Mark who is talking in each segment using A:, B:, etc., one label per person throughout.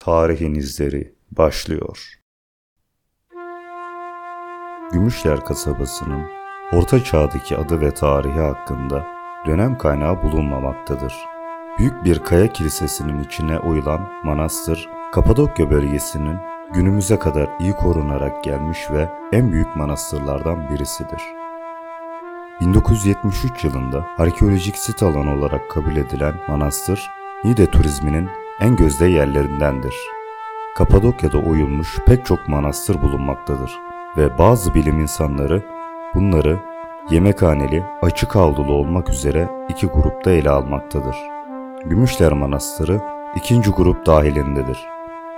A: Tarihin izleri başlıyor. Gümüşler kasabasının Orta Çağ'daki adı ve tarihi hakkında dönem kaynağı bulunmamaktadır. Büyük bir kaya kilisesinin içine oyulan manastır, Kapadokya bölgesinin günümüze kadar iyi korunarak gelmiş ve en büyük manastırlardan birisidir. 1973 yılında arkeolojik sit alan olarak kabul edilen manastır, Niğde turizminin en gözde yerlerindendir. Kapadokya'da oyulmuş pek çok manastır bulunmaktadır ve bazı bilim insanları bunları yemekhaneli, açık havlulu olmak üzere iki grupta ele almaktadır. Gümüşler Manastırı ikinci grup dahilindedir.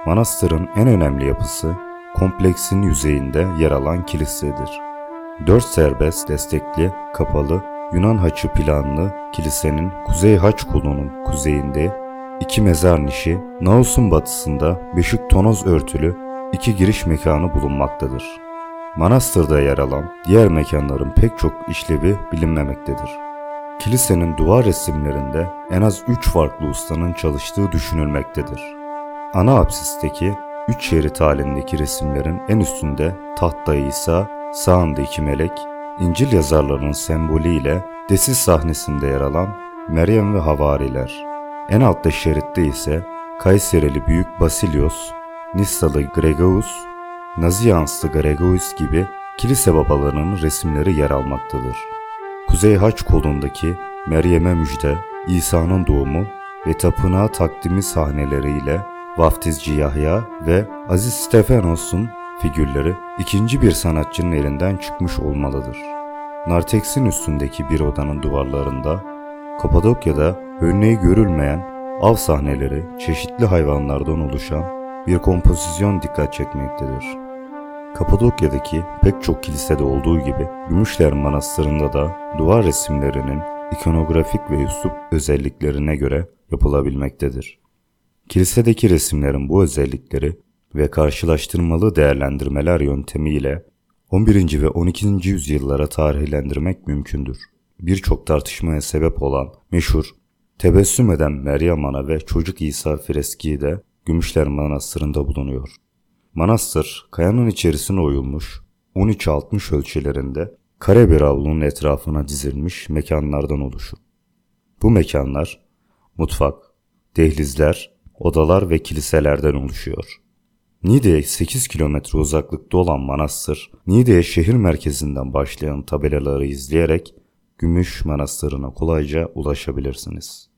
A: Manastırın en önemli yapısı kompleksin yüzeyinde yer alan kilisedir. Dört serbest, destekli, kapalı, Yunan haçı planlı kilisenin Kuzey Haç kolunun kuzeyinde iki mezar nişi, Naus'un batısında beşik tonoz örtülü iki giriş mekanı bulunmaktadır. Manastırda yer alan diğer mekanların pek çok işlevi bilinmemektedir. Kilisenin duvar resimlerinde en az üç farklı ustanın çalıştığı düşünülmektedir. Ana apsisteki üç şerit halindeki resimlerin en üstünde tahtta İsa, sağında iki melek, İncil yazarlarının sembolü ile desis sahnesinde yer alan Meryem ve Havariler. En altta şeritte ise Kayserili Büyük Basilios, Nissalı Gregorius, Nazianslı Gregorius gibi kilise babalarının resimleri yer almaktadır. Kuzey Haç kolundaki Meryem'e müjde, İsa'nın doğumu ve tapınağa takdimi sahneleriyle Vaftizci Yahya ve Aziz Stefanos'un figürleri ikinci bir sanatçının elinden çıkmış olmalıdır. Nartex'in üstündeki bir odanın duvarlarında Kapadokya'da örneği görülmeyen av sahneleri çeşitli hayvanlardan oluşan bir kompozisyon dikkat çekmektedir. Kapadokya'daki pek çok kilisede olduğu gibi Gümüşler Manastırı'nda da duvar resimlerinin ikonografik ve üslup özelliklerine göre yapılabilmektedir. Kilisedeki resimlerin bu özellikleri ve karşılaştırmalı değerlendirmeler yöntemiyle 11. ve 12. yüzyıllara tarihlendirmek mümkündür. Birçok tartışmaya sebep olan meşhur Tebessüm eden Meryem Ana ve Çocuk İsa freskiği de Gümüşler Manastırı'nda bulunuyor. Manastır, kayanın içerisine oyulmuş, 13-60 ölçülerinde kare bir avlunun etrafına dizilmiş mekanlardan oluşur. Bu mekanlar, mutfak, dehlizler, odalar ve kiliselerden oluşuyor. Niğde'ye 8 kilometre uzaklıkta olan manastır, Niğde'ye şehir merkezinden başlayan tabelaları izleyerek Gümüş Manastırı'na kolayca ulaşabilirsiniz.